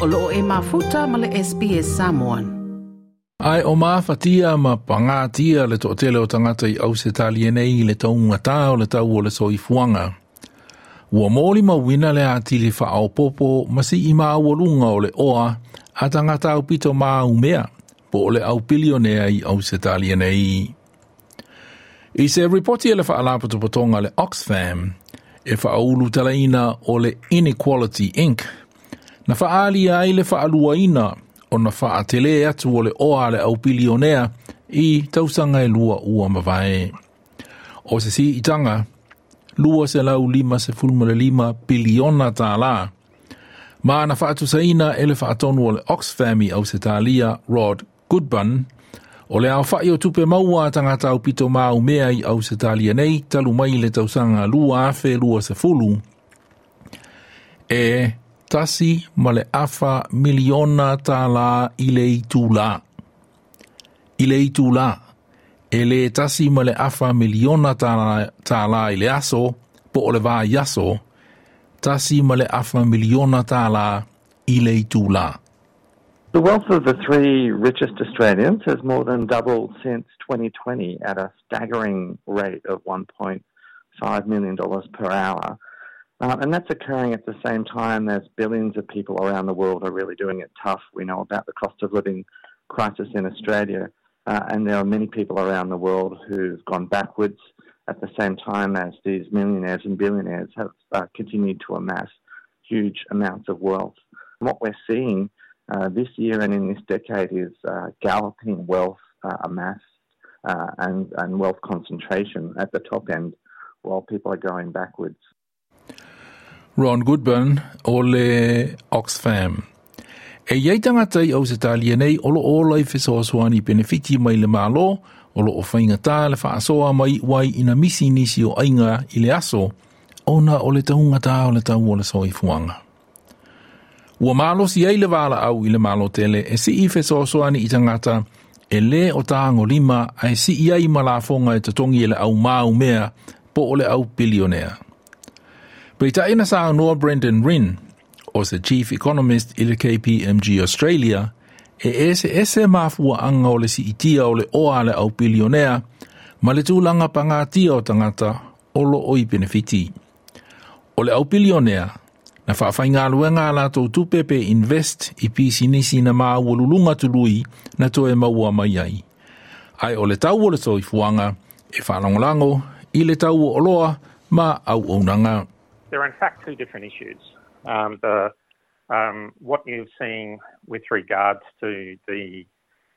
o loo e mafuta ma le SPS Samoan. Ai o mafatia ma pangatia le toatele o tangata i au se talia le taunga tā o le tau o le soifuanga. Ua mōli ma wina le ati le wha au popo ma si i maa lunga o le oa a tangata au pito maa umea po o le au pilionea i au se talia nei. I se ripoti e le wha alapato potonga le Oxfam e wha aulu talaina o le Inequality Inc. Na wha ali ai le wha aluaina o na wha atele atu o le oa le au bilionea i tausanga e lua ua mawae. O se si itanga, lua se lau lima se fulmule lima biliona tā la. Ma na wha atu saina e le wha o le Oxfam i au se talia Rod Goodbun, O le au whai o tupe maua tangata au pito mau mea i au se talia nei, talu mai le tausanga lua afe lua se fulu. E tasi ma le afa miliona i le i le. E le tasi ma le afa miliona i le aso, po o le vā yaso, tasi ma le afa miliona i le. The wealth of the three richest Australians has more than doubled since 2020 at a staggering rate of $1.5 million per hour. Uh, and that's occurring at the same time as billions of people around the world are really doing it tough. We know about the cost of living crisis in Australia, uh, and there are many people around the world who've gone backwards at the same time as these millionaires and billionaires have uh, continued to amass huge amounts of wealth. And what we're seeing uh, this year and in this decade is uh, galloping wealth uh, amassed uh, and, and wealth concentration at the top end while people are going backwards. Ron Goodburn o le Oxfam. E iei tangata i au se talia nei olo ola i fesoaswani benefiti mai le malo o lo o whainga tā le whaasoa mai wai ina misi nisi o ainga i le aso ona o le taunga tā o le tau o le soi fuanga. Ua malo si ei le wala au i le malo tele e si i fe soasoani i tangata e le o tāngo lima ai si i ai malafonga e tatongi e le au mau mea po o le au bilionea. Pei ina sa noa Brendan Rin o se Chief Economist i le KPMG Australia e ese ese mafua anga o le si itia o le oa le au bilionea ma le tūlanga pangatia o tangata o lo oi benefiti. O le au bilionea Na whawhainga luenga la tō tupepe invest i pisi nisi na maa walulunga tului na tō e maua mai ai. Ai o le tau o le toi fuanga e whanongolango i le tau o loa ma au onanga. There are in fact two different issues. Um, the, um, what you've seen with regards to the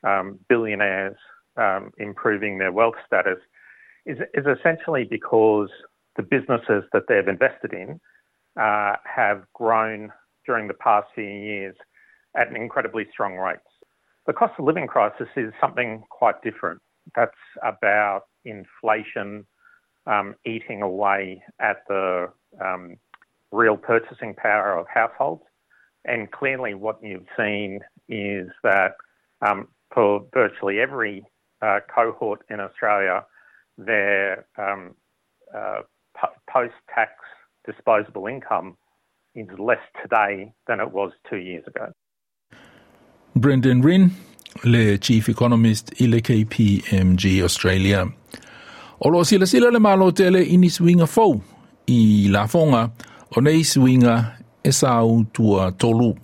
um, billionaires um, improving their wealth status is, is essentially because the businesses that they've invested in uh, have grown during the past few years at an incredibly strong rates. The cost of living crisis is something quite different. That's about inflation um, eating away at the um, real purchasing power of households. And clearly, what you've seen is that um, for virtually every uh, cohort in Australia, their um, uh, post tax disposable income is less today than it was two years ago. Brendan Rynne, le Chief Economist i KPMG Australia. O lo sila sila le malo tele ini swinga fau i la fonga o nei suinga e sau tua tolu.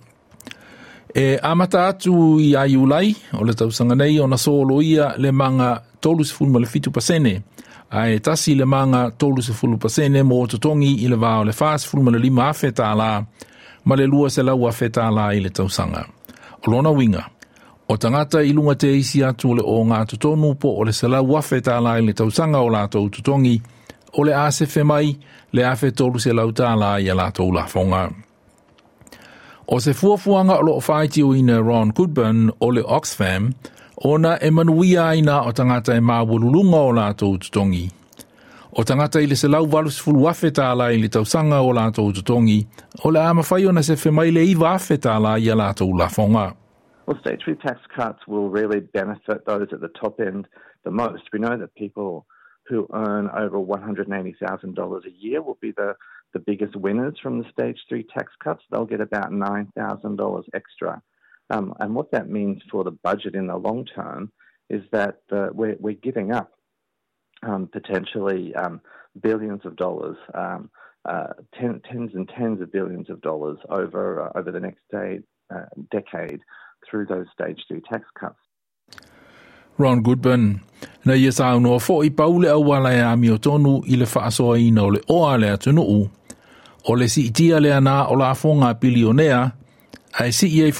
E amata atu i aiulai o le tausanga nei o na solo ia le manga tolu se fulma le fitu pasene ai tasi le manga tolu se fulu pasene mo totongi i le vao le fas fulma le lima afe la ma le lua se lau afe la i le tausanga. O lona winga, o tangata i lunga te isi atu le o ngā totonu po o le se lau afe la i le tausanga o la tau totongi o le ase fe mai le afe tolu se lau la i a la tau la fonga. O se fuafuanga o lo o whaiti ina Ron Goodburn o le Oxfam, ona e manuia aina o tangata e mawululunga o lātou tutongi. O tangata i le se lau walus fulu afe tāla i le tausanga o lātou tutongi, o le ama whai ona se whemai le iwa afe tāla i a lātou la fonga. Well, statutory tax cuts will really benefit those at the top end the most. We know that people who earn over $180,000 a year will be the, the biggest winners from the stage three tax cuts, they'll get about $9,000 extra. Um, and what that means for the budget in the long term is that uh, we're, we're, giving up um, potentially um, billions of dollars, um, uh, ten, tens and tens of billions of dollars over uh, over the next day, uh, decade through those stage three tax cuts. Ron Goodburn, na ia tonu i le oa le le o la ai si i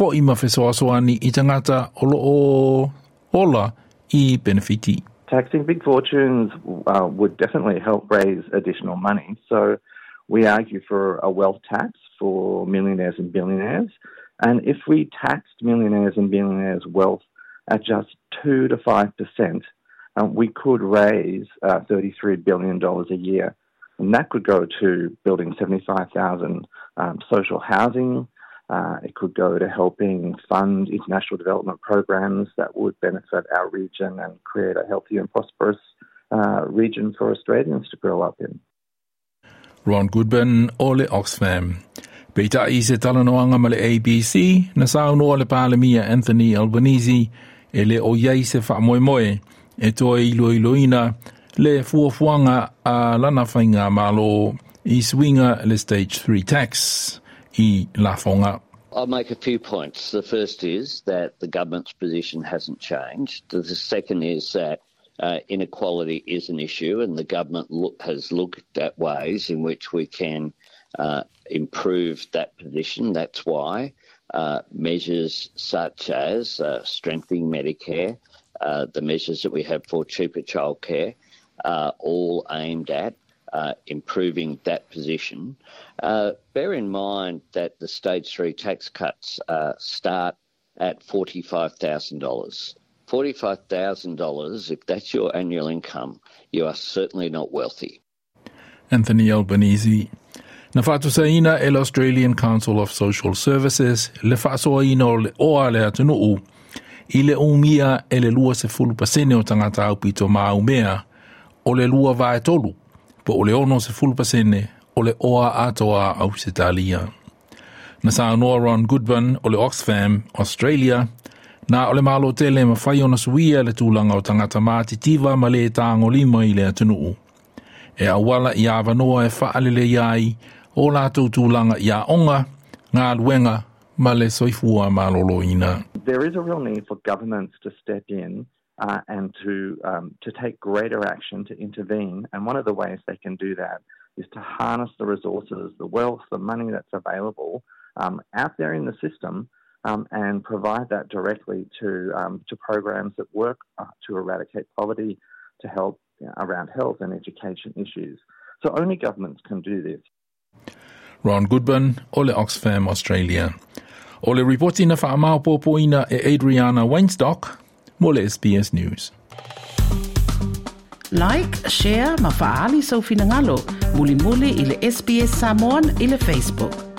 o ola i benefiti. Taxing big fortunes uh, would definitely help raise additional money. So we argue for a wealth tax for millionaires and billionaires. And if we taxed millionaires and billionaires' wealth at just 2 to 5%, um, we could raise uh, $33 billion a year. And that could go to building 75,000 um, social housing. Uh, it could go to helping fund international development programs that would benefit our region and create a healthy and prosperous uh, region for Australians to grow up in. Ron Goodburn, Ole Oxfam. Peita i se talanoanga ma le ABC, na saunoa le palemia Anthony Albanese, e le o iai se moe moe, e toa le fuafuanga a lana whainga malo i swinga le stage 3 tax i la fonga. I'll make a few points. The first is that the government's position hasn't changed. The second is that uh, inequality is an issue, and the government look, has looked at ways in which we can uh, improve that position. That's why uh, measures such as uh, strengthening Medicare, uh, the measures that we have for cheaper childcare, are all aimed at uh, improving that position. Uh, bear in mind that the stage three tax cuts uh, start at $45,000. $45,000, if that's your annual income, you are certainly not wealthy. Anthony Albanese. Na whatusaina e Australian Council of Social Services le whaasoaina o i le umia e le lua se fulu pasene o tangata au pito maumea o le lua vae tolu po o le ono se fulu pasene o le oa atoa au se talia. Na sa noa Ron Goodman o le Oxfam, Australia, na o le malo tele ma whai ona suia le tūlanga o tangata mātitiva ma le tāngo lima i le atunuu. E awala i awanoa e whaalele iai o lātou tūlanga i a onga, ngā luenga, ma le soifua malolo. There is a real need for governments to step in uh, and to um, to take greater action to intervene. And one of the ways they can do that is to harness the resources, the wealth, the money that's available um, out there in the system, um, and provide that directly to um, to programs that work uh, to eradicate poverty, to help you know, around health and education issues. So only governments can do this. Ron Goodburn, Ole Oxfam Australia. Ole reporti na whaamau pōpoina e Adriana Weinstock, mole SBS News. Like, share, ma faali sau finangalo, muli muli ile SBS Samoan ile Facebook.